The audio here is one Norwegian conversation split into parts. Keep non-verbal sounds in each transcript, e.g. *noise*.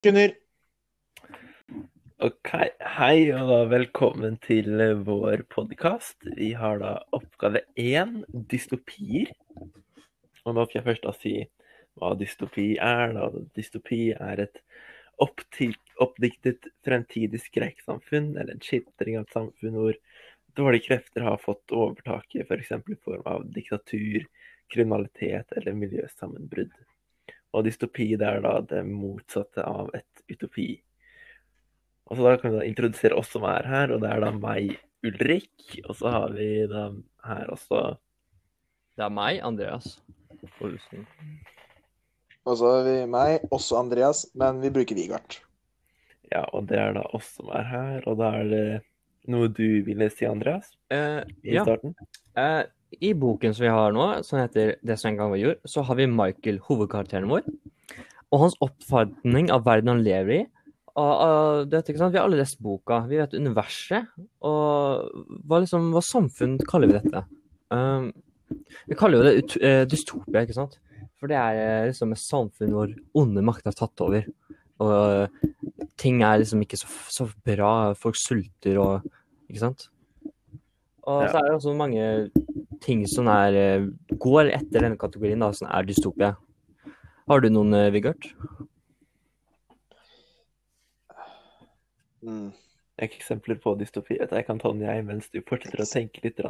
sekunder. Ok, Hei og velkommen til vår podkast. Vi har da oppgave én, dystopier. Og da skal jeg først da si hva dystopi er. da. Dystopi er et oppdiktet fremtidig skrekksamfunn, eller en skildring av et samfunn hvor dårlige krefter har fått overtaket, f.eks. i form av diktatur, kriminalitet eller miljøsammenbrudd. Og dystopi det er da det motsatte av et utopi. Og så da kan vi da introdusere oss som er her, og det er da meg, Ulrik. Og så har vi da her også Det er meg, Andreas Og så har vi meg, også Andreas, men vi bruker Vigart. Ja, og det er da oss som er her. Og da er det noe du ville si, Andreas, Eh, i ja. starten? Eh, I boken som vi har nå, som heter 'Det som en gang var jord', så har vi Michael, hovedkarakteren vår, og hans oppfatning av verden han lever i. Og, og, sant? Vi har alle lest boka. Vi vet universet. Og hva, liksom, hva samfunn kaller vi dette? Um, vi kaller jo det ut, eh, dystopia, ikke sant? For det er eh, liksom et samfunn hvor onde makter har tatt over. Og uh, ting er liksom ikke så, så bra. Folk sulter og Ikke sant? Og Ja. så er det også mange ting som er, eh, går etter denne kategorien, da, som er dystopia. Har du noen, eh, Vigart? Mm. Eksempler på dystopi? Jeg kan ta den jeg mens du fortsetter å tenke litt.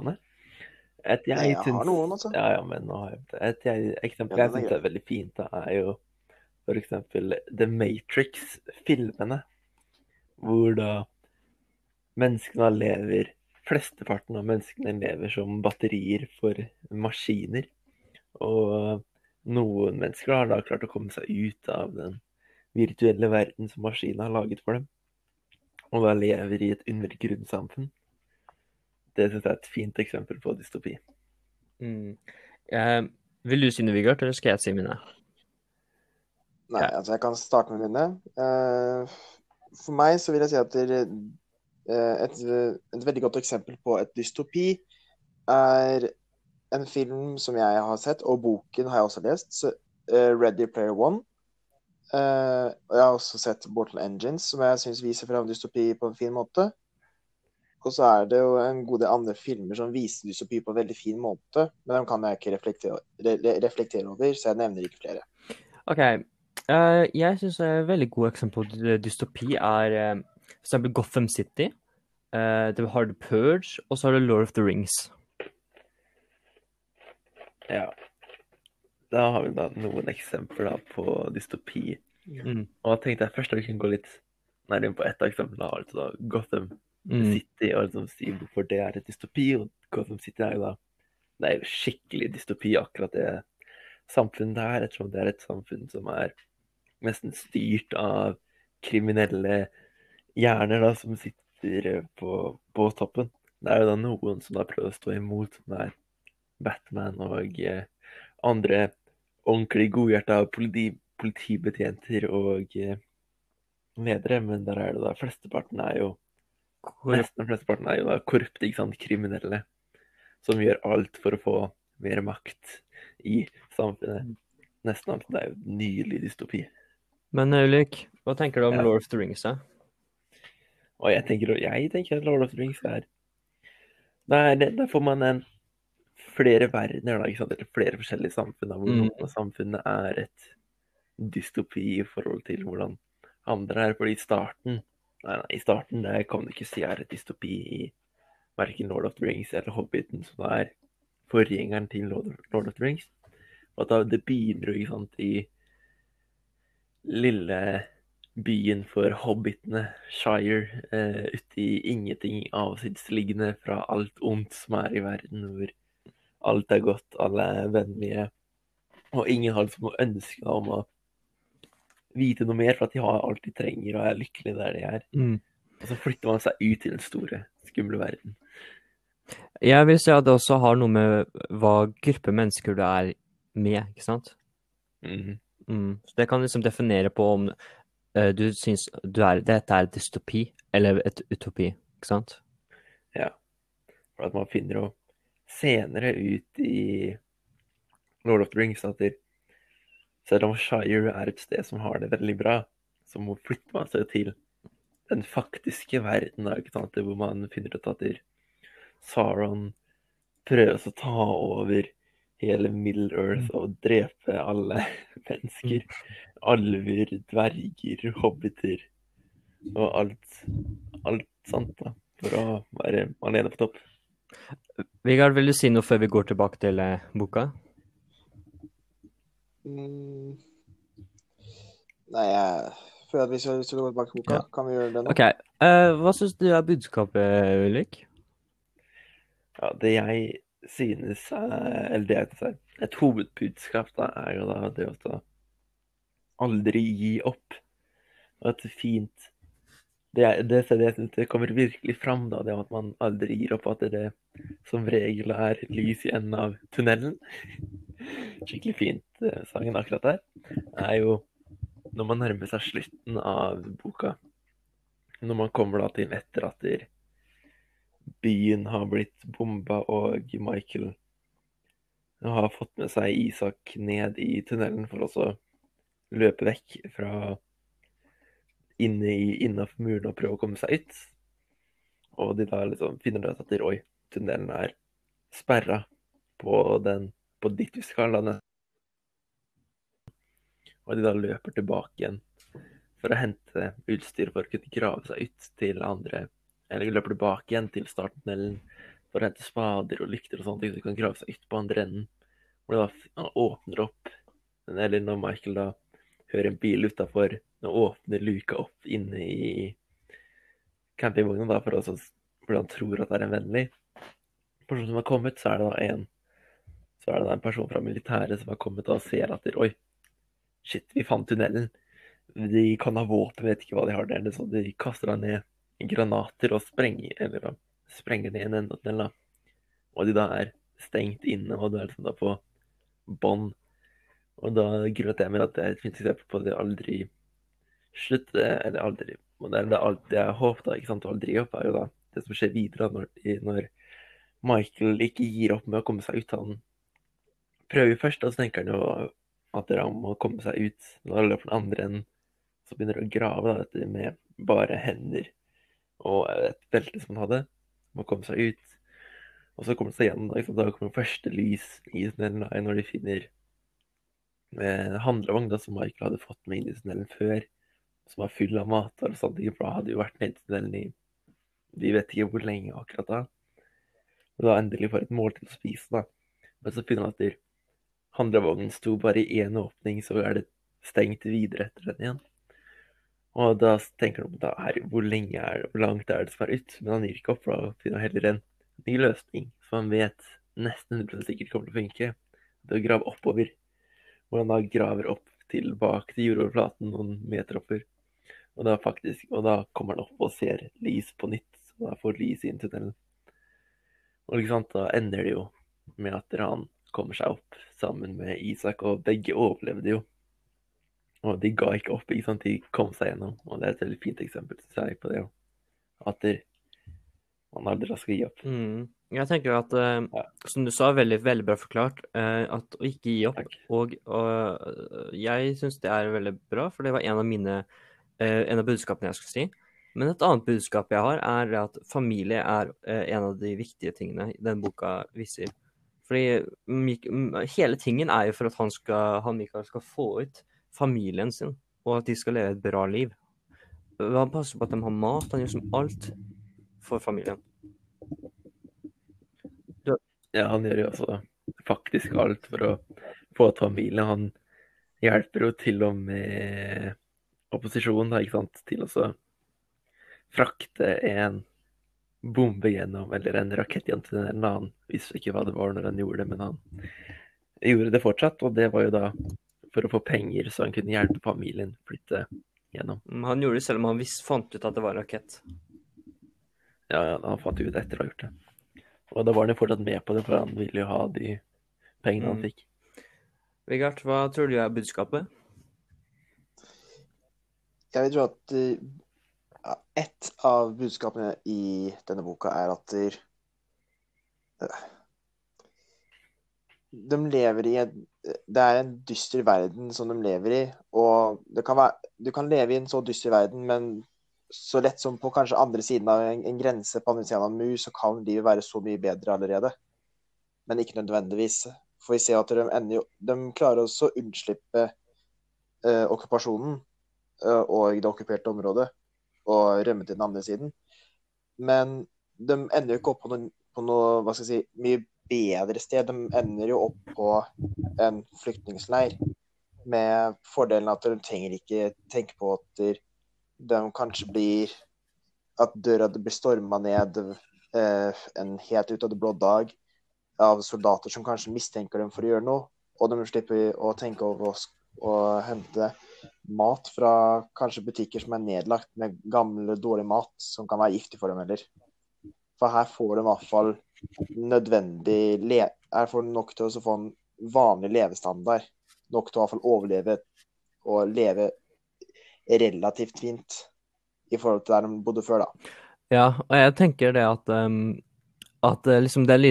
Et jeg, Jeg har syns- noen, altså. Ja, ja, men nå har jeg Et jeg, eksempel Ja, jeg syns er veldig fint, da, er jo eksempel The Matrix-filmene. Hvor da menneskene lever Flesteparten av menneskene lever som batterier for maskiner. Og noen mennesker har da klart å komme seg ut av den virtuelle verden som maskinen har laget for dem. Og da lever i et undergrunnssamfunn. Det syns jeg er et fint eksempel på dystopi. Mm. Eh, vil du si noe, Vigard, eller skal jeg si mine? Nei, altså jeg kan starte med mine. Eh, for meg så vil jeg si at et, et veldig godt eksempel på et dystopi er en film som jeg har sett, og boken har jeg også lest, så, uh, Ready Player One. Uh, og jeg har også sett Mortal Engines, som jeg syns viser fram dystopi på en fin måte. Og så er det jo en god del andre filmer som viser dystopi på en veldig fin måte, men dem kan jeg ikke reflektere, re, re- reflektere over, så jeg nevner ikke flere. OK. Uh, jeg syns et veldig godt eksempel på dystopi er eh, for eksempel Gotham City. Uh, du har The Purge, og så har du Lord of the Rings. Ja. Da har vi da noen eksempler da på dystopi. Mm. Og da tenkte jeg først at vi kunne gå litt nærmere på ett av eksemplene. da, Altså da Gotham Mm. City, og liksom si hvorfor det er et dystopi. Og Gotham City er jo da Det er jo skikkelig dystopi, akkurat det samfunnet der, ettersom det er et samfunn som er nesten styrt av kriminelle hjerner da, som sitter på, på toppen. Det er jo da noen som da prøver å stå imot, som er Batman og eh, andre ordentlig godhjerta politi, politibetjenter og eh, ledere, men der er det da flesteparten er jo Nesten flesteparten er jo da korrupte, ikke sant, kriminelle, som gjør alt for å få mer makt i samfunnet. Nesten alt. Det er jo en nydelig dystopi. men eh, Ulrik, hva tenker du om Ja. Lord of the Rings? da? Og jeg tenker, jeg tenker at Lord of the Rings er Der, der får man en flere verdener, da, eller flere forskjellige samfunn. Da, hvor Mm. noen av samfunnene er et dystopi i forhold til hvordan andre er. Fordi i starten Nei, nei, i starten det kan du ikke si er et dystopi i verken Lord of the Rings eller Hobbiten, som er forgjengeren til Lord of, Lord of the Rings. Og at da, det begynner jo ikke sant, i lille byen for hobbitene, Shire, eh, ute i ingenting avsidesliggende fra alt ondt som er i verden, hvor alt er godt, alle er vennlige, og ingen har liksom noe ønske om å vite noe mer, for at de har alt de trenger og er lykkelige der de er. Mm. Og så flytter man seg ut til den store, skumle verden. Jeg vil si at det også har noe med hva gruppe mennesker du er med, ikke sant? Mm. Mm. Så det kan liksom definere på om du syns du er, dette er dystopi eller et utopi, ikke sant? Ja. For at man finner jo senere ut i Lord of the Rings at selv om Shire er et sted som har det veldig bra, så må flytte man seg til den faktiske verden, da, ikke sant? hvor man finner ut at Sauron prøver å ta over hele Middle Earth og drepe alle *laughs* mennesker. Alver, dverger, hobbiter og alt, alt sant, da. For å være alene på topp. Vegard, vil du si noe før vi går tilbake til eh, boka? Mm. Nei, jeg føler at vi skal, gå tilbake til boka, Ja. kan vi gjøre det nå? Okay. Uh, hva syns du er budskapet, Ulrik? Ja, det jeg synes er Eller det jeg synes er et hovedbudskap, da, er jo da det å aldri gi opp. Og et fint Det, det, det, det kommer virkelig fram, da, det at man aldri gir opp. At det som regel er lys i enden av tunnelen. *laughs* Skikkelig fint eh, sangen akkurat der. Det er jo når man nærmer seg slutten av boka, når man kommer da til etter at byen har blitt bomba, og Michael har fått med seg Isak ned i tunnelen for å så løpe vekk fra inne innafor muren og prøve å komme seg ut. Og de da liksom finner ut at oi, tunnelen er sperra på den på ditt vi Og de da løper tilbake igjen for å hente utstyr for å kunne grave seg ut til andre Eller løper tilbake igjen til starttunnelen for å hente spader og lykter og ting, så de kan grave seg ut på andre enden. Hvor de da åpner opp Eller når Michael da hører en bil utafor, nå åpner luka opp inne i campingvogna for også, så, fordi han tror at det er en vennlig person som har kommet, så er det da en så er det da en person fra militæret som har kommet og ser at Oi, shit, vi fant tunnelen. De kan ha våpen, vet ikke hva de har der. Så de kaster da ned granater og sprenger, eller sprenger ned en ende tunnelen. Og de da er stengt inne, og du er liksom da på bånn. Og da til jeg mener at det er et fint eksempel på at det aldri slutter, eller aldri det er alt jeg håper da, ikke sant, å aldri gi opp, er jo da det som skjer videre når, når Michael ikke gir opp med å komme seg ut. Han prøver først, og så tenker han jo at det er om å komme seg ut. Når han løper den andre enden, så begynner han å grave da, dette med bare hender og et belte som han hadde, Må komme seg ut. Og så kommer han seg igjen. da, da kommer første lys i tunnelen når de finner eh, handlevogn som Michael hadde fått med inn i tunnelen før, som var full av mat og ting, for da hadde jo vært nede i tunnelen i vi vet ikke hvor lenge akkurat da. Og da endelig får et måltid å spise, da. Men så finner man at handlevognen sto bare i én åpning, så er det stengt videre etter den igjen. Og da tenker han på hvor lenge er det, hvor langt er det som er ut? Men han gir ikke opp, for da finner han heller en ny løsning som han vet nesten 100 sikkert kommer til å funke. Det å grave oppover. Hvor han da graver opp tilbake til jordoverflaten noen meter oppover. Og da, faktisk, og da kommer han opp og ser lys på nytt. Og da får lys inn tunnelen. Og ikke sant, da ender det jo med at han kommer seg opp sammen med Isak, og begge overlevde jo. Og de ga ikke opp, ikke sant, de kom seg gjennom. Og det er et veldig fint eksempel synes jeg, på det. At der, man aldri skal gi opp. Mm. Jeg tenker at, eh, Ja. som du sa, veldig, veldig bra forklart, eh, at å ikke gi opp. Takk. Og, og jeg syns det er veldig bra, for det var en av mine eh, en av budskapene jeg skulle si. Men et annet budskap jeg har, er at familie er eh, en av de viktige tingene den boka viser. Fordi Mik hele tingen er jo for at han, skal, han Mikael skal få ut familien sin, og at de skal leve et bra liv. Han passer på at de har mat, han gjør som alt for familien. Ja, han gjør jo også faktisk alt for å få til familien. Han hjelper jo til og med opposisjonen, da, ikke sant, til å frakte en bombe gjennom, eller en rakett gjennom tunnelen. Han visste ikke hva det var når han gjorde det, men han gjorde det fortsatt. Og det var jo da for å få penger, så han kunne hjelpe familien flytte gjennom. Mm, Han gjorde det selv om han visst fant ut at det var en rakett. Ja, ja, han fant ut etter å ha gjort det. Og da var han jo fortsatt med på det, for han ville jo ha de pengene han Mm. fikk. Vegard, hva tror du er budskapet? Jeg vil tro at uh, ett av budskapene i denne boka er at eh, de lever i en Det er en dyster verden som de lever i. Og det kan være Du kan leve i en så dyster verden, men så lett som på kanskje andre siden av en, en grense på andre siden av en mur, så kan livet være så mye bedre allerede. Men ikke nødvendigvis. For vi ser at de ender jo De klarer også å unnslippe eh, okkupasjonen eh, og det okkuperte området og rømme til den andre siden. Men de ender jo ikke opp på noe, på noe hva skal jeg si, mye bedre sted. De ender jo opp på en flyktningleir med fordelen at de trenger ikke tenke på at de, kanskje blir At døra blir storma ned eh, en helt ut av det blå dag av soldater som kanskje mistenker dem for å gjøre noe, og de slipper å tenke over å, hente mat fra kanskje butikker som er nedlagt med gammel, dårlig mat som kan være giftig for dem heller. For her får de i hvert fall nødvendig le får de nok til å få en vanlig levestandard. Nok til å i hvert fall overleve og leve relativt fint i forhold til der de bodde før, da. Ja, og jeg tenker det at um, at uh, liksom den,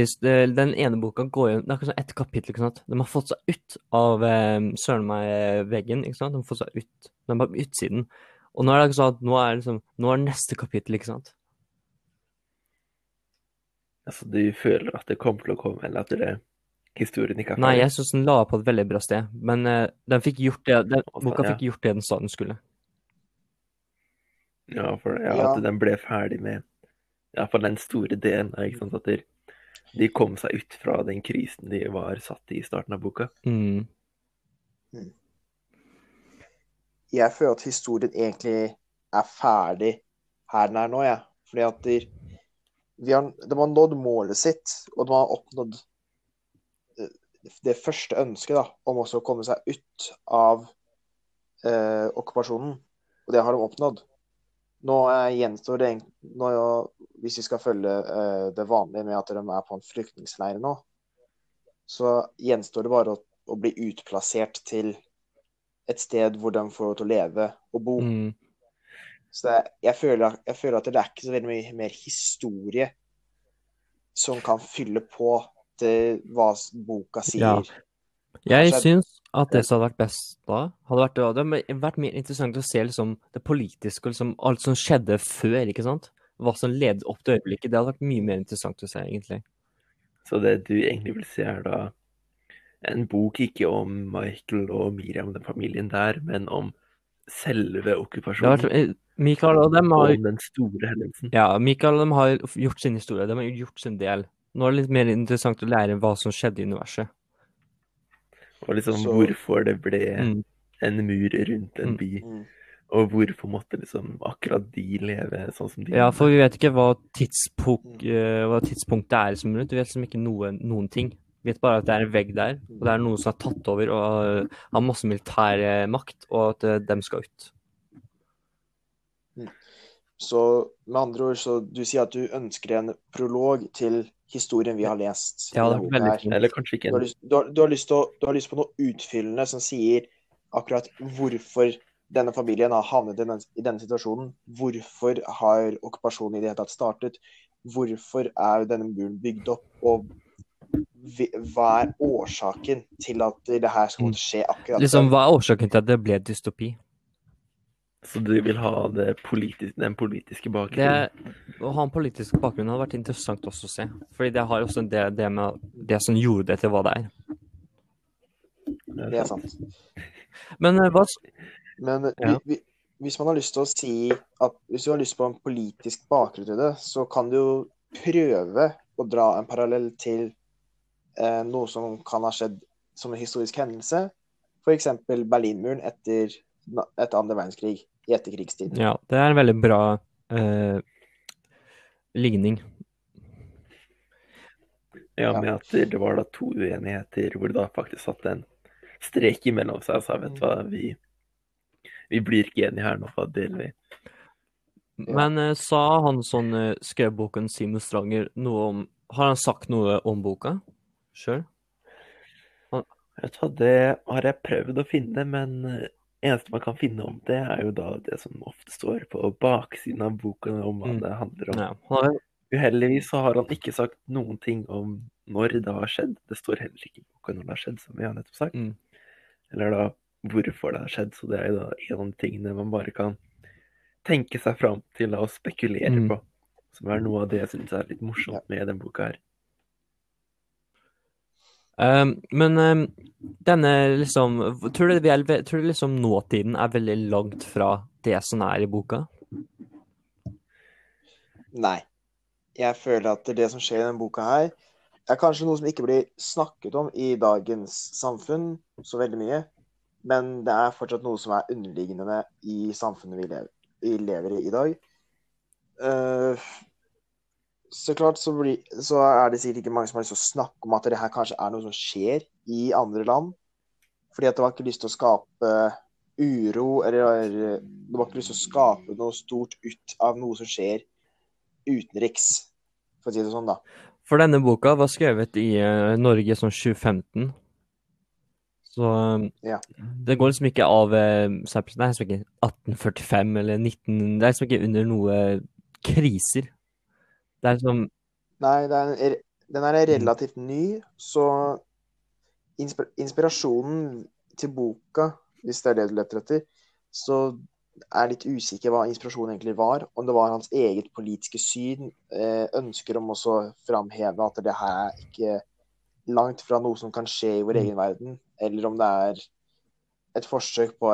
den ene boka går jo Det er akkurat sånn ett kapittel. ikke sant? De har fått seg ut av um, søren meg veggen. ikke sant? De har fått seg ut. De er på utsiden. Og nå er det ikke sånn at nå er, liksom, nå er neste kapittel, ikke sant? Altså, du føler at det kommer til å komme, eller at det, historien ikke er Nei, jeg syns den la på et veldig bra sted. Men uh, den fikk gjort det, den, boka ja. fikk gjort det den sa den skulle. Ja, for ja, Ja. at den ble ferdig med ja, for den store delen. Ikke sant? At de, de kom seg ut fra den krisen de var satt i i starten av boka. Mm. jeg føler at historien egentlig er ferdig her den er nå, jeg. Fordi at de, vi har, de har nådd målet sitt, og de har oppnådd eh, det første ønsket da, om også å komme seg ut av eh, okkupasjonen. Og det har de oppnådd. Nå eh, gjenstår det nå, Hvis vi skal følge eh, det vanlige med at de er på en flyktningleir nå, så gjenstår det bare å, å bli utplassert til et sted hvor de får lov til å leve og bo. Mm. Så det, jeg, føler, jeg føler at det er ikke så veldig mye mer historie som kan fylle på til hva boka sier. Jeg Kanskje- syns at det som hadde vært best da, hadde vært, det hadde vært mer interessant å se liksom, det politiske liksom, alt som skjedde før, ikke sant? Hva som ledet opp til øyeblikket. Det hadde vært mye mer interessant å se, egentlig. Så det du egentlig vil se, er da en bok ikke om Michael og Miriam, den familien der, men om selve okkupasjonen. vært, Michael og dem har om den store hendelsen. Ja, Mikael og dem har gjort sin historie. De har gjort sin del. Nå er det litt mer interessant å lære hva som skjedde i universet. Og liksom Så- hvorfor det ble Mm. en mur rundt en Mm. by. Mm. Og hvorfor måtte liksom akkurat de leve sånn som de Ja, for vi vet ikke hva, tidspunkt, eh, hva tidspunktet er som rundt. Vi vet liksom ikke noe, noen ting. Vi vet bare at det er en vegg der, og det er noen som har tatt over og har masse militær eh, makt, og at eh, dem skal ut. Så med andre ord, så du sier at du ønsker en prolog til historien vi har lest. Ja, det er veldig fint. Eller kanskje ikke Du har, lyst, du, har, du, har å, du har lyst på noe utfyllende som sier akkurat hvorfor denne familien har havnet i denne, i denne situasjonen. Hvorfor har okkupasjonen i det hele tatt startet? Hvorfor er denne muren bygd opp? Og hva er årsaken til at det her skal skje akkurat Liksom, Hva er årsaken til at det ble dystopi? Så du vil ha det politis den politiske Det, bakgrunnen? å ha en politisk bakgrunn hadde vært interessant også å se. Fordi det har også det, det med det som gjorde det til hva det er. Det er sant. Men eh, hva Men ja. vi, vi, hvis man har lyst til å si at hvis du har lyst på en politisk bakgrunn til det, så kan du jo prøve å dra en parallell til eh, noe som kan ha skjedd som en historisk hendelse. F.eks. Berlinmuren etter, etter andre verdenskrig, i etterkrigstiden. Ja, det er en veldig bra eh, ligning. Ja, med at det var da to uenigheter hvor det da faktisk satt en strek imellom seg og sa vet du hva, vi, vi blir ikke enige her nå, hva deler vi? Ja. Men eh, sa han som eh, skrev boken Simon Stranger noe om Har han sagt noe om boka sjøl? Vet du hva, det har jeg prøvd å finne, men eh, eneste man kan finne om det, er jo da det som ofte står på baksiden av boken om hva Mm. det handler om. Ja. Uheldigvis så har han ikke sagt noen ting om når det har skjedd. Det står heller ikke i boka når det har skjedd, som vi har nettopp sagt. Mm. Eller da hvorfor det har skjedd. Så det er jo da en av de tingene man bare kan tenke seg fram til å spekulere Mm. på. Som er noe av det jeg syns er litt morsomt med den boka her. Um, men um, denne liksom tror du, er, tror du liksom nåtiden er veldig langt fra det som er i boka? Nei. Jeg føler at det som skjer i denne boka her, er kanskje noe som ikke blir snakket om i dagens samfunn så veldig mye, men det er fortsatt noe som er underliggende i samfunnet vi lever, vi lever i i dag. Eh, så klart så, blir, så er det sikkert ikke mange som har lyst til å snakke om at det her kanskje er noe som skjer i andre land. Fordi at det var ikke lyst til å skape uro, eller det var ikke lyst til å skape noe stort ut av noe som skjer utenriks, for å si det sånn, da. For denne boka var skrevet i eh, Norge sånn 2015. Så Ja. det går liksom ikke av eh, Det er liksom ikke 1845 eller 19 Det er liksom ikke under noe kriser. Det er som Nei, er den er relativt ny, så inspir inspirasjonen til boka, hvis det er det du leter etter, så er jeg litt usikker hva inspirasjonen egentlig var. Om det var hans eget politiske syn, eh, ønsker om å framheve at det her er ikke langt fra noe som kan skje i vår Mm. egen verden, eller om det er et forsøk på,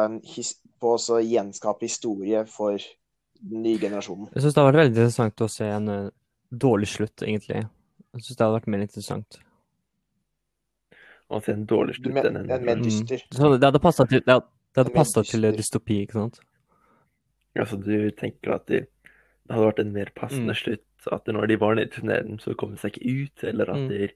på å gjenskape historie for den nye generasjonen. Jeg syns det har vært veldig interessant å se en eh, dårlig slutt, egentlig. Jeg syns det hadde vært mer interessant. Altså en dårlig slutt enn en mer Mm. dyster. Mm. det hadde passa til, det hadde, det hadde til eh, dystopi, ikke sant? Altså, du tenker at det, det hadde vært en mer passende Mm. slutt. At når de var nede i tunnelen, så kom de seg ikke ut. Eller at Mm. de,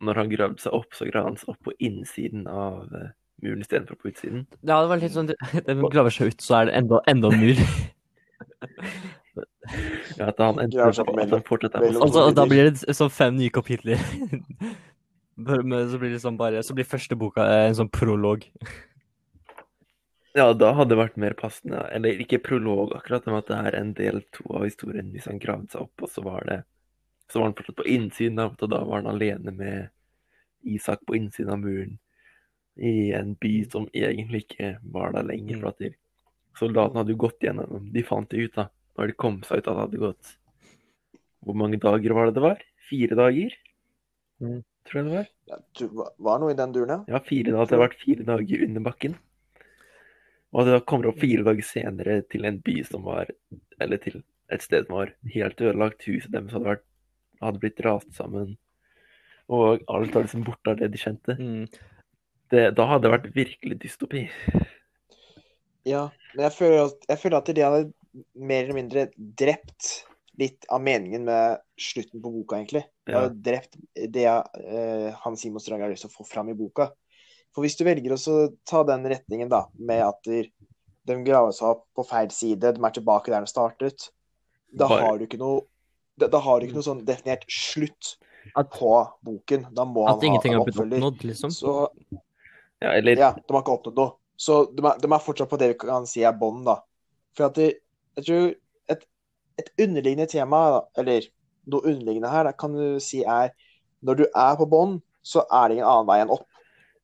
når han gravde seg opp, så gravde han seg opp på innsiden av eh, muren istedenfor på utsiden. Det hadde vært litt sånn *laughs* De graver seg ut, så er det enda, enda en mur. *laughs* Ja, at han, er mellom- på Altså, da blir det sånn fem nye kapitler. *laughs* Så blir det sånn bare Så blir første boka eh, en sånn prolog. Ja, da hadde det vært mer passende. Eller ikke prolog akkurat, men at det er en del to av historien hvis han gravde seg opp, og så var det Så var han fortsatt på innsiden, og da var han alene med Isak på innsiden av muren i en by som egentlig ikke var der lenger. For at de, soldatene hadde jo gått gjennom De fant det ut, da. Når de kom seg ut at det hadde gått Hvor mange dager var det det var? Fire dager? Mm. Tror jeg det var. Ja, du, var noe i den duren, ja? Ja, fire, det hadde vært fire dager under bakken. Og det kommer opp fire dager senere til en by som var Eller til et sted som var helt ødelagt. Huset deres hadde, vært, hadde blitt rast sammen. Og alt var liksom borte av det de kjente. Mm. Det, da hadde det vært virkelig dystopi. Ja, men jeg føler at, jeg føler at de hadde mer eller mindre drept litt av meningen med slutten på boka, egentlig. De har drept det eh, Hans Simon Strang har lyst til å få fram i boka. For hvis du velger å ta den retningen, da, med at de, de graver seg opp på feil side, de er tilbake der de startet, da Bare- har du ikke noe da, da har du ikke noe sånn definert slutt At- på boken. Da må han ha en oppfølger. oppnådd, liksom. Så Ja, eller ja, de har ikke oppnådd noe. Så de er, de er fortsatt på det vi kan si er bånd, da. For at det, jeg tror et, et underliggende tema, eller noe underliggende her, kan du si er Når du er på bånd, så er det ingen annen vei enn opp.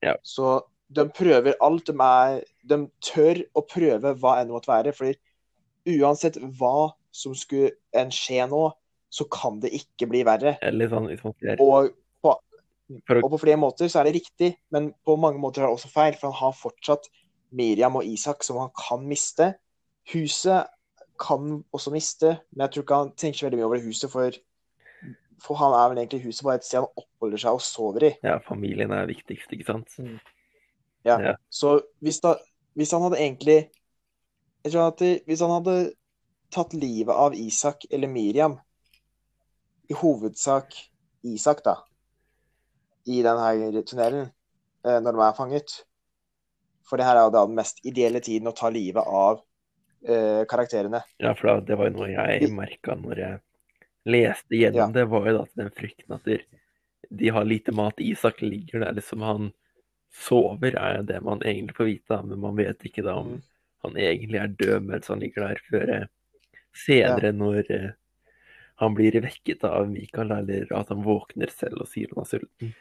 Ja. Så de prøver alt. De, er, de tør å prøve hva enn det måtte være. fordi uansett hva som skulle en skje nå, så kan det ikke bli verre. eller sånn man Og på, og på flere måter så er det riktig, men på mange måter er det også feil. For han har fortsatt Miriam og Isak som han kan miste. Huset kan også miste, men jeg tror ikke han tenker så veldig mye over det huset. For, for han er vel egentlig huset bare et sted han oppholder seg og sover i. Ja, familien er viktigst, ikke sant? Ja. Ja. Så hvis, da, hvis han hadde egentlig Jeg tror at det, hvis han hadde tatt livet av Isak eller Miriam, i hovedsak Isak, da, i denne tunnelen, eh, når de er fanget For det her er jo da den mest ideelle tiden å ta livet av eh, karakterene. Ja, for det var jo noe jeg merka når jeg leste gjennom Ja. det, var jo da den frykten at de, har lite mat. Isak ligger der liksom han sover, er det man egentlig får vite, da, men man vet ikke da om Mm. han egentlig er død mens han ligger der, før senere senere når eh, han blir vekket av Mikael, eller at han våkner selv og sier han er sulten.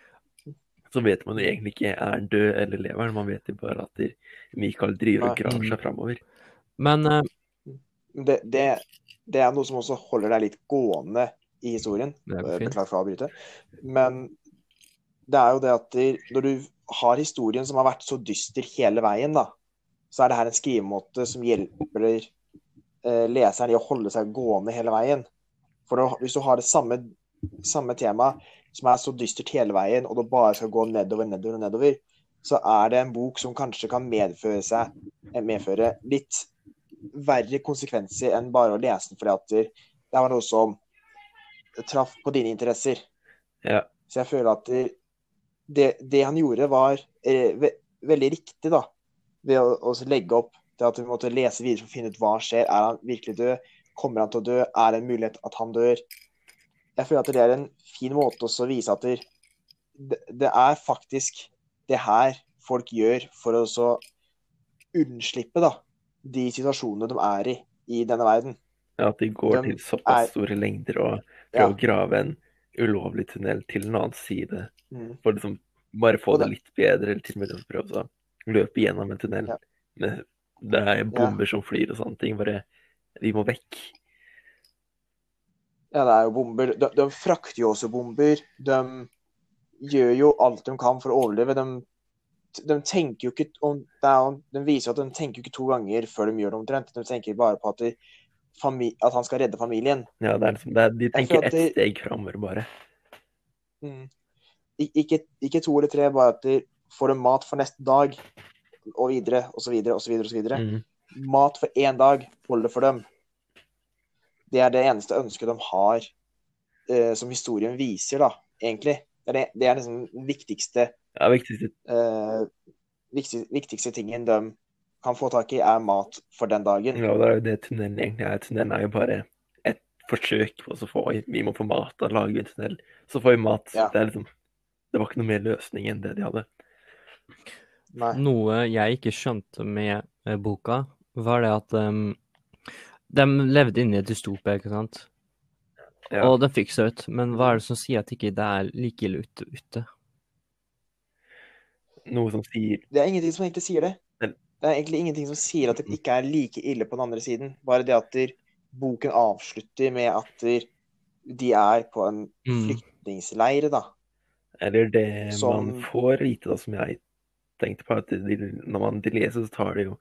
Så vet man jo egentlig ikke er han død eller lever man vet jo bare at Mikael driver og graver seg framover. Men uh, Det, det, det er noe som også holder deg litt gående i historien. Eh. Beklager for å avbryte. Men det er jo det at når du har historien som har vært så dyster hele veien, da, så er det her en skrivemåte som hjelper eh, leseren i å holde seg gående hele veien. For da- hvis du har det samme, samme tema som er så dystert hele veien, og det bare skal gå nedover, nedover, nedover, så er det en bok som kanskje kan medføre, seg, eh, medføre litt verre konsekvenser enn bare å lese den fordi at det var noe som traff på dine interesser. Ja. Så jeg føler at det, det, han gjorde, var eh, ve veldig riktig, da. Ved å, å legge opp til at vi måtte lese videre for å finne ut hva skjer. Er han virkelig død? Kommer han til å dø? Er det en mulighet at han dør? Jeg føler at det er en fin måte å vise at det, det, det er faktisk det her folk gjør for å så unnslippe da, de situasjonene de er i i denne verden. Ja, At de går De til såpass er- store lengder og Ja. å grave en ulovlig tunnel til en annen side. Mm. For liksom bare få det det- litt bedre, eller til og med å prøve å løpe gjennom en tunnel. Ja. med Det er bomber som flyr og sånne ting. Bare Vi må vekk. Ja, det er jo bomber. De, de frakter jo også bomber. De gjør jo alt de kan for å overleve. De, de tenker jo ikke om er, De viser at de tenker jo ikke to ganger før de gjør det omtrent. De tenker bare på at, de, at han skal redde familien. Ja, det er liksom, det er, de tenker ett steg framover, bare. Mm. Ikke, ikke to eller tre, bare at de får de mat for neste dag, og videre, og så videre, og så videre, og så videre. Mm. Mat for én dag holder for dem. Det er det eneste ønsket de har, eh, som historien viser, da, egentlig. Det er, det, det er liksom den viktigste, Ja, viktigste Uh, viktigste, viktigste tingen de kan få tak i, er mat for den dagen. Ja, det er jo det tunnelen egentlig er. Tunnelen er jo bare et forsøk på å få Vi må få mat, da lager vi en tunnel. Så får vi mat. Ja. Det er liksom Det var ikke noe mer løsning enn det de hadde. Nei. Noe jeg ikke skjønte med eh, boka, var det at um, de levde inne i et dystopia, ikke sant? Ja. Og den fikk seg ut, men hva er det som sier at ikke det er like ille ute? ute? Noe som sier Det er ingenting som egentlig sier det. Men- Det er egentlig ingenting som sier at det ikke er like ille på den andre siden. Bare det at der, boken avslutter med at der, de er på en Mm. flyktningleir, da. Eller det Som- man får vite, da, som jeg tenkte på, at de, når man de leser, så tar det jo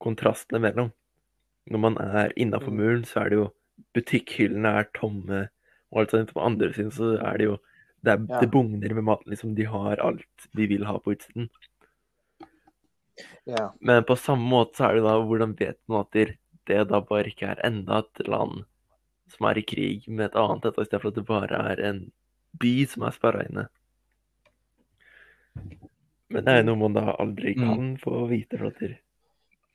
kontrastene mellom. Når man er innafor Mm. muren, så er det jo Butikkhyllene er tomme, og alt sånt. På andre siden så er det jo Det, er, Ja. det bugner med mat. Liksom, de har alt de vil ha på utsiden. Ja. Men på samme måte så er det da hvordan vet man at det da bare ikke er enda et land som er i krig med et annet et, istedenfor for at det bare er en by som er sperra inne. Men det er jo noe man da aldri Mm. kan få vite. for at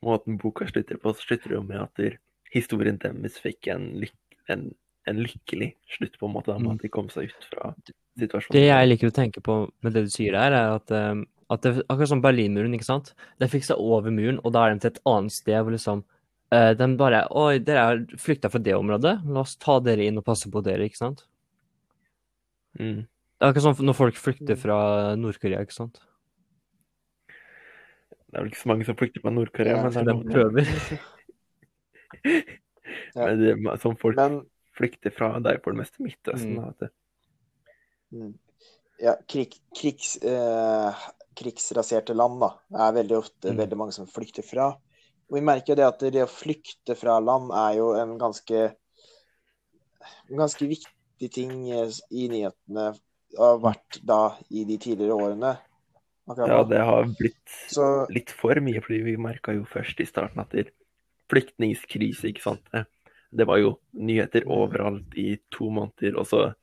Måten boka slutter på, så slutter det jo med at historien deres fikk en, lyk, en, en lykkelig slutt, på en måte, med Mm. at de kom seg ut fra situasjonen. Det jeg liker å tenke på med det du sier der, er at, um, at det, akkurat som Berlinmuren, ikke sant? Den fikk seg over muren, og da er de til et annet sted hvor liksom uh, De bare Oi, dere har flykta fra det området, la oss ta dere inn og passe på dere, ikke sant? Mm. Det er akkurat som når folk flykter fra Nord-Korea, ikke sant? Det er vel ikke så mange som flykter fra Nord-Korea, Ja, men det er De prøver. *laughs* Men det, som folk Men flykter fra, det er for det meste Midtøsten. Mm. da, det- mm, ja, krig, krigs, eh, krigsraserte land da, er veldig ofte Mm. veldig mange som flykter fra. Og vi merker jo det at det å flykte fra land er jo en ganske en ganske viktig ting eh, i nyhetene har vært da i de tidligere årene. Akkurat Ja, det har blitt Så litt for mye, fordi vi merka jo først i starten at det flyktningkrise, ikke sant. Det- var jo nyheter overalt i to måneder, og så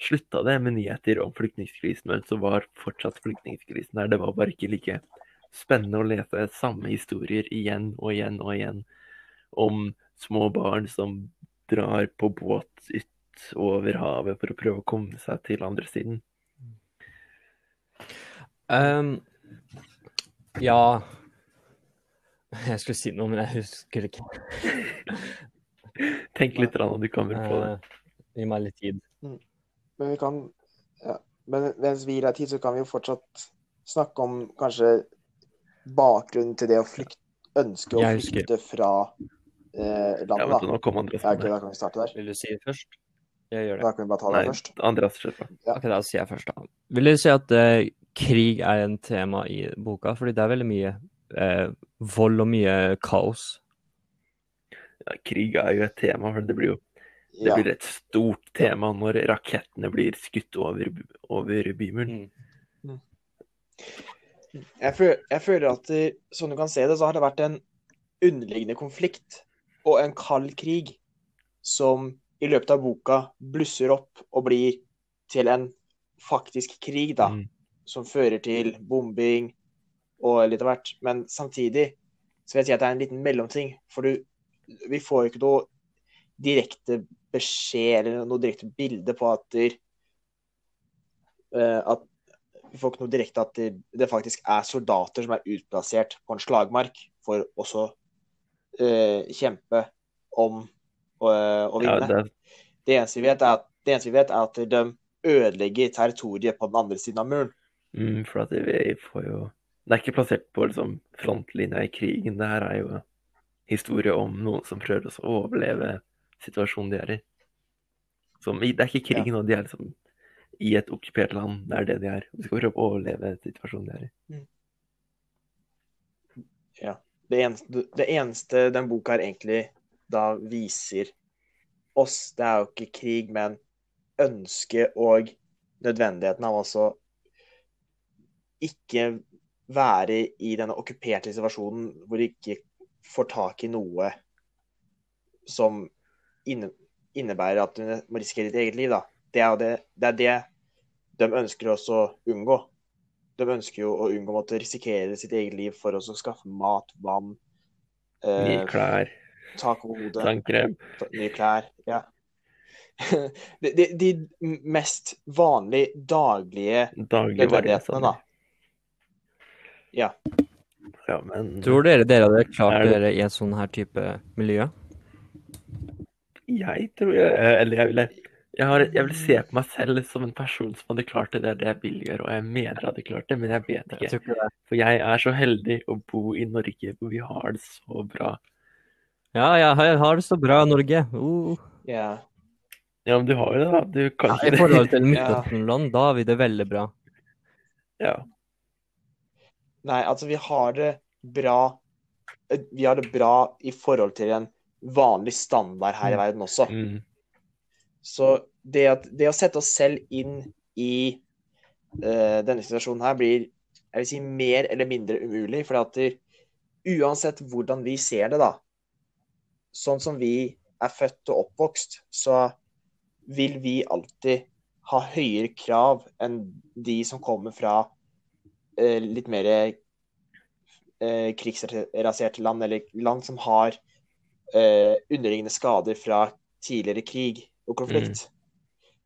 slutta det med nyheter om flyktningkrisen, men så var fortsatt flyktningkrisen der. Det var bare ikke like spennende å lese samme historier igjen og igjen og igjen om små barn som drar på båt ut over havet for å prøve å komme seg til andre siden. Um, ja *laughs* Jeg skulle si noe, men jeg husker det ikke. *laughs* Tenk litt, når du kommer på det. Eh, Gi meg litt tid. Men vi kan ja. Men mens vi gir deg tid, så kan vi jo fortsatt snakke om kanskje bakgrunnen til det å flykte, ønske å Jeg husker. flykte fra eh, Ja, landet, vent, da. nå kom Andreas. Ja, okay, da kan vi starte der. Vil du si det først? Jeg gjør det. Da kan vi bare ta det Nei, først. Andreas på. Ja. Ok, da sier jeg først, da. Vil du si at eh, krig er en tema i boka? Fordi det er veldig mye eh, vold og mye kaos. Ja, krig er jo et tema, for det blir jo det Ja. blir et stort tema når rakettene blir skutt over, over bymuren. Jeg, føl jeg føler at det, som du kan se det, så har det vært en underliggende konflikt og en kald krig som i løpet av boka blusser opp og blir til en faktisk krig, da. Mm. Som fører til bombing og litt av hvert. Men samtidig så vil jeg si at det er en liten mellomting. For du, vi får jo ikke noe direkte beskjed eller noe direkte bilde på at, der, uh, at vi får ikke noe direkte at det, det faktisk er soldater som er utplassert på en slagmark for også uh, kjempe om å, vinne. Ja, det, det, eneste vi vet at, det eneste vi vet er at de ødelegger territoriet på den andre siden av muren. mm, for at vi får jo Det er ikke plassert på liksom, frontlinja i krigen. Det her er jo historie om noen som prøver å overleve situasjonen de er i. Som, det er ikke krigen, og de er liksom i et okkupert land. Det er det de er. De skal prøve å overleve situasjonen de er i. Det eneste, det eneste den boka her egentlig da viser oss, det er jo ikke krig, men ønsket og nødvendigheten av altså ikke være i denne okkuperte situasjonen hvor de ikke får tak i noe som inne, innebærer at du må risikere ditt eget liv. Da. Det er det, det, er det de ønsker også å unngå. De ønsker jo å unngå å måtte risikere sitt eget liv for å skaffe mat, vann, Nye eh, klær, tak over hodet, tannkrem. nye klær. Ja. *laughs* de, de, de mest vanlige, daglige nødvendighetene, da. Ja. Ja, men Tror dere dere hadde klart det- dere i en sånn her type miljø? jeg tror jeg Eller jeg ville jeg, har, jeg vil se på meg selv som en person som hadde klart det. Det er det jeg vil gjøre, og jeg mener jeg hadde klart det, men jeg vet ikke. Jeg ikke. For jeg er så heldig å bo i Norge, hvor vi har det så bra. Ja, jeg har, det så bra i Norge. Uh. ja. Ja, men du har jo det, da. Du kan Ja, I forhold til *laughs* Ja. Midtøsten-land, da har vi det veldig bra. Ja. Nei, altså, vi har det bra eh, Vi har det bra i forhold til en vanlig standard her i verden også. Mm. Så det, at, det å sette oss selv inn i uh, denne situasjonen her blir jeg vil si, mer eller mindre umulig. For at det, uansett hvordan vi ser det, da, sånn som vi er født og oppvokst, så vil vi alltid ha høyere krav enn de som kommer fra litt mer eh, krigsraserte land, eller land som har eh, underliggende skader fra tidligere krig og konflikt.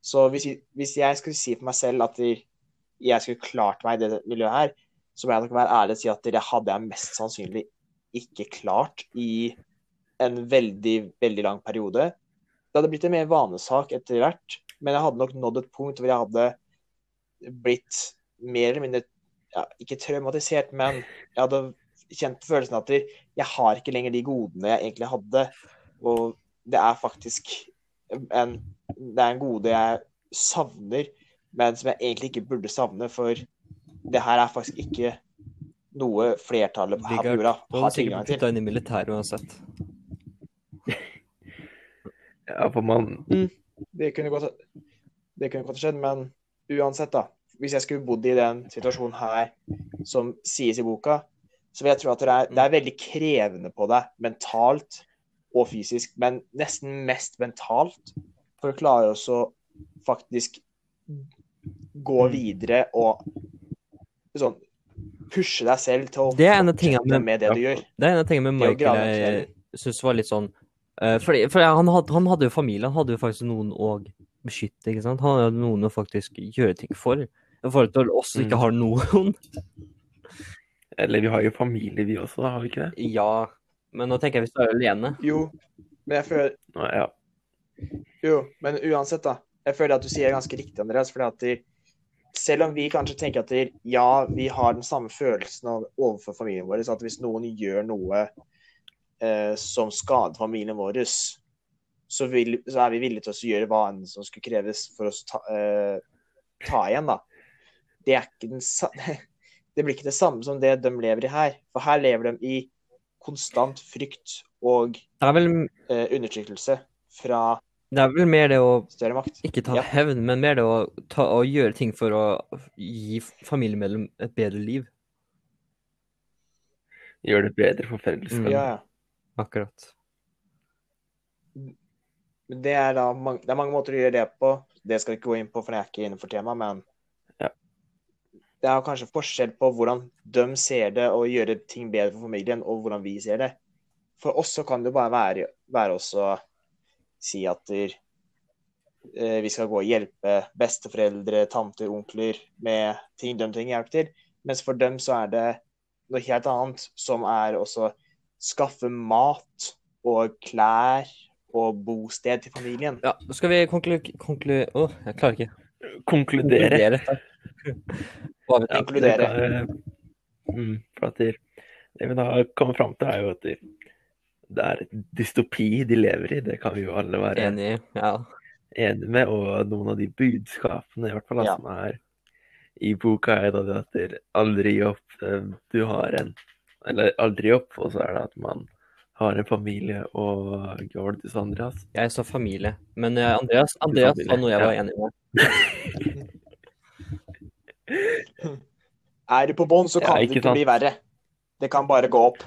Så hvis, hvis jeg skulle si for meg selv at jeg skulle klart meg i det miljøet her, så må jeg nok være ærlig og si at det hadde jeg mest sannsynlig ikke klart i en veldig, veldig lang periode. Det hadde blitt en mer vanesak etter hvert, men jeg hadde nok nådd et punkt hvor jeg hadde blitt mer eller mindre ja, ikke traumatisert, men jeg hadde kjent følelsen at jeg har ikke lenger de godene jeg egentlig hadde. Og det er faktisk en, det er en gode jeg savner, men som jeg egentlig ikke burde savne, for det her er faktisk ikke noe flertallet her på jorda Du har hadde sikkert tilgang blitt til. putta inn i militæret uansett. *laughs* ja, for man Det kunne godt det kunne godt skjedd, men uansett, da. Hvis jeg skulle bodd i den situasjonen her som sies i boka, så vil jeg tro at det er, det er veldig krevende på deg mentalt og fysisk, men nesten mest mentalt, for å klare å faktisk gå Mm. videre og sånn pushe deg selv til å Det er en av tingene fortsette med- det du gjør. Det er en av tingene med Michael jeg syns var litt sånn eh, fordi, fordi han, hadde, han hadde jo familie, han hadde jo faktisk noen å beskytte, ikke sant. Han hadde noen å faktisk gjøre ting for. I forhold til oss som ikke Mm. har noen. Eller vi har jo familie, vi også, da, har vi ikke det? Ja, men nå tenker jeg hvis du er alene. Jo, men jeg føler Nå, ja. Jo, men uansett, da. Jeg føler at du sier det ganske riktig, Andreas. fordi at de, selv om vi kanskje tenker at de, ja, vi har den samme følelsen av- overfor familien vår, at hvis noen gjør noe eh, som skader familien vår, så, vil, så er vi villige til å gjøre hva enn som skulle kreves for å ta, eh, ta igjen, da. Det er ikke den sa *laughs* Det blir ikke det samme som det de lever i her. For her lever de i konstant frykt og Det er vel, eh, undertrykkelse fra det er vel mer det å større makt. ikke ta Ja. hevn, men mer det å, ta, å gjøre ting for å gi familiemedlem et bedre liv. Gjøre det bedre for fellesskapet. Ja, ja. Akkurat. Det er, da, det er mange måter å gjøre det på. Det skal jeg ikke gå inn på, for det er ikke innenfor temaet. Men. Det er kanskje forskjell på hvordan de ser det og gjøre ting bedre for familien, og hvordan vi ser det. For oss så kan det bare være, være å si at der, eh, vi skal gå og hjelpe besteforeldre, tanter, onkler med ting de trenger hjelp til. Mens for dem så er det noe helt annet, som er å skaffe mat og klær og bosted til familien. Ja, nå skal vi konklu... konklu Åh, jeg klarer ikke. Konkludere. takk. Hva vet Ja, inkludere? Det kan- Mm, for at det, det vi da kommer fram til, er jo at det, det er dystopi de lever i. Det kan vi jo alle være Enig. Ja. enige med. Og noen av de budskapene i hvert fall Ja. som er i boka, er da det at aldri opp. eh, Du har en Eller aldri opp, og så er det at man har en familie og går det til Andreas. Jeg sa familie, men eh, Andreas, Andreas sa noe jeg var enig med. *laughs* *laughs* Er du på bånn, så Ja, kan det ikke sant. bli verre. Det kan bare gå opp.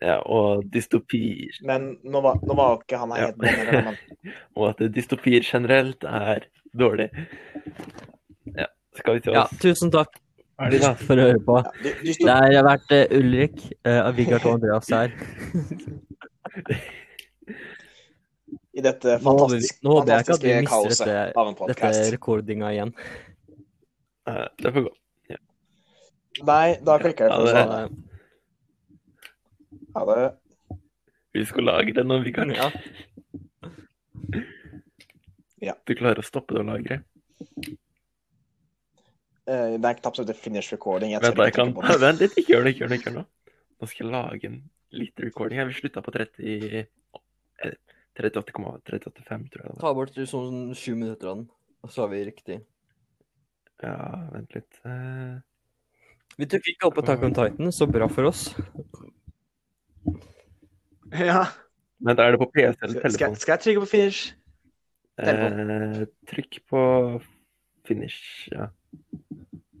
Ja, og dystopier Men nå var, nå var ikke han her Ja. *laughs* Og at dystopier generelt er dårlig. Ja, skal vi til Ja, oss tusen takk for å høre på. ja, du, du Det har vært eh, Ulrik, uh, Vigard og Andreas her. i dette Nå håper vi- fantastisk, nå håper jeg ikke at vi fantastiske mister kaoset dette- av en Dette podkast. rekordinga igjen. Eh, Det får gå. Nei, da klikker jeg Ja, på det- sånn. Ha det. Vi lage det når vi kan. ja. Du klarer å stoppe det å lagre? Uh, Det er en knapp som heter 'finish recording'. Jeg Vent, tror jeg kan... *laughs* Vent litt, ikke gjør det, ikke gjør det. ikke gjør det. Nå skal jeg lage en liten recording. Jeg vil slutte på 30... eh, 38,35, tror jeg. Ta bort sånn sju minutter av den, og så har vi riktig. Ja, vent litt. eh, Vi tok ikke opp Attack on Titan, så bra for oss. Ja. Vent, er det på PC eller telefon. skal, skal jeg trykke på 'finish'? telefon. Eh, trykk på finish, ja.